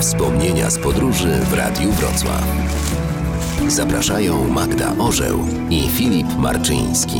Wspomnienia z podróży w Radiu Wrocław. Zapraszają Magda Orzeł i Filip Marczyński.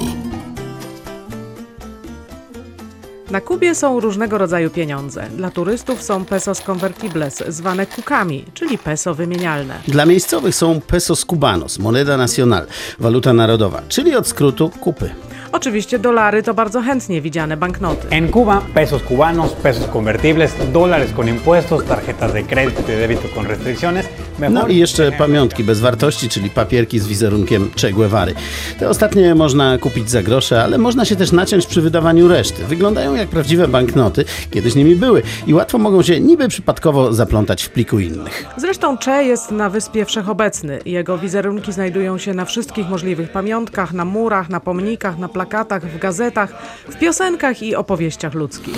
Na Kubie są różnego rodzaju pieniądze. Dla turystów są pesos convertibles, zwane kukami, czyli peso wymienialne. Dla miejscowych są pesos cubanos, moneda nacional, waluta narodowa, czyli od skrótu kupy. Oczywiście dolary to bardzo chętnie widziane banknoty. En Cuba, pesos cubanos, pesos convertibles, dólares con impuestos, tarjetas de crédito y débito con restricciones. No i jeszcze pamiątki bez wartości, czyli papierki z wizerunkiem Che Guevary. Te ostatnie można kupić za grosze, ale można się też naciąć przy wydawaniu reszty. Wyglądają jak prawdziwe banknoty, kiedyś nimi były i łatwo mogą się niby przypadkowo zaplątać w pliku innych. Zresztą Che jest na wyspie wszechobecny. Jego wizerunki znajdują się na wszystkich możliwych pamiątkach, na murach, na pomnikach, na plakatach, w gazetach, w piosenkach i opowieściach ludzkich.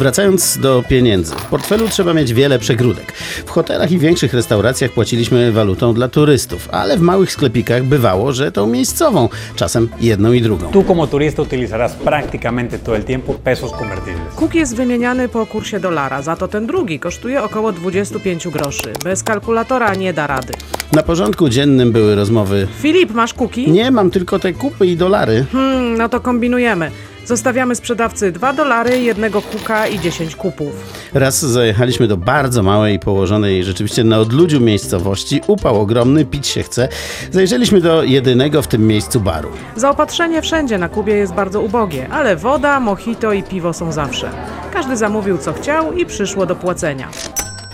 Wracając do pieniędzy. W portfelu trzeba mieć wiele przegródek. W hotelach i większych restauracjach płaciliśmy walutą dla turystów, ale w małych sklepikach bywało, że tą miejscową, czasem jedną i drugą. Tú como turista utilizarás prácticamente todo el tiempo pesos convertibles. Kuk jest wymieniany po kursie dolara, za to ten drugi kosztuje około 25 groszy. Bez kalkulatora nie da rady. Na porządku dziennym były rozmowy. Filip, masz kuki? Nie, mam tylko te kupy i dolary. Hmm, no to kombinujemy. Zostawiamy sprzedawcy 2 dolary, jednego kuka i 10 kupów. Raz zajechaliśmy do bardzo małej, położonej rzeczywiście na odludziu miejscowości. Upał ogromny, pić się chce. Zajrzeliśmy do jedynego w tym miejscu baru. Zaopatrzenie wszędzie na Kubie jest bardzo ubogie, ale woda, mojito i piwo są zawsze. Każdy zamówił co chciał i przyszło do płacenia.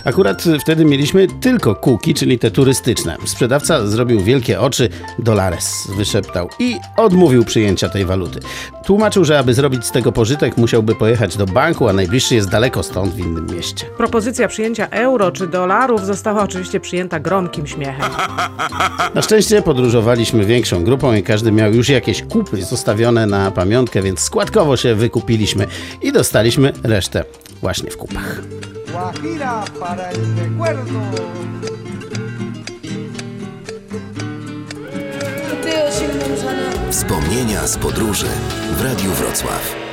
Akurat wtedy mieliśmy tylko kuki, czyli te turystyczne. Sprzedawca zrobił wielkie oczy, dolares wyszeptał i odmówił przyjęcia tej waluty. Tłumaczył, że aby zrobić z tego pożytek, musiałby pojechać do banku, a najbliższy jest daleko stąd, w innym mieście. Propozycja przyjęcia euro czy dolarów została oczywiście przyjęta gromkim śmiechem. Na szczęście podróżowaliśmy większą grupą i każdy miał już jakieś kupy zostawione na pamiątkę, więc składkowo się wykupiliśmy i dostaliśmy resztę właśnie w kupach. Guajira para el recuerdo. Wspomnienia z podróży w Radiu Wrocław.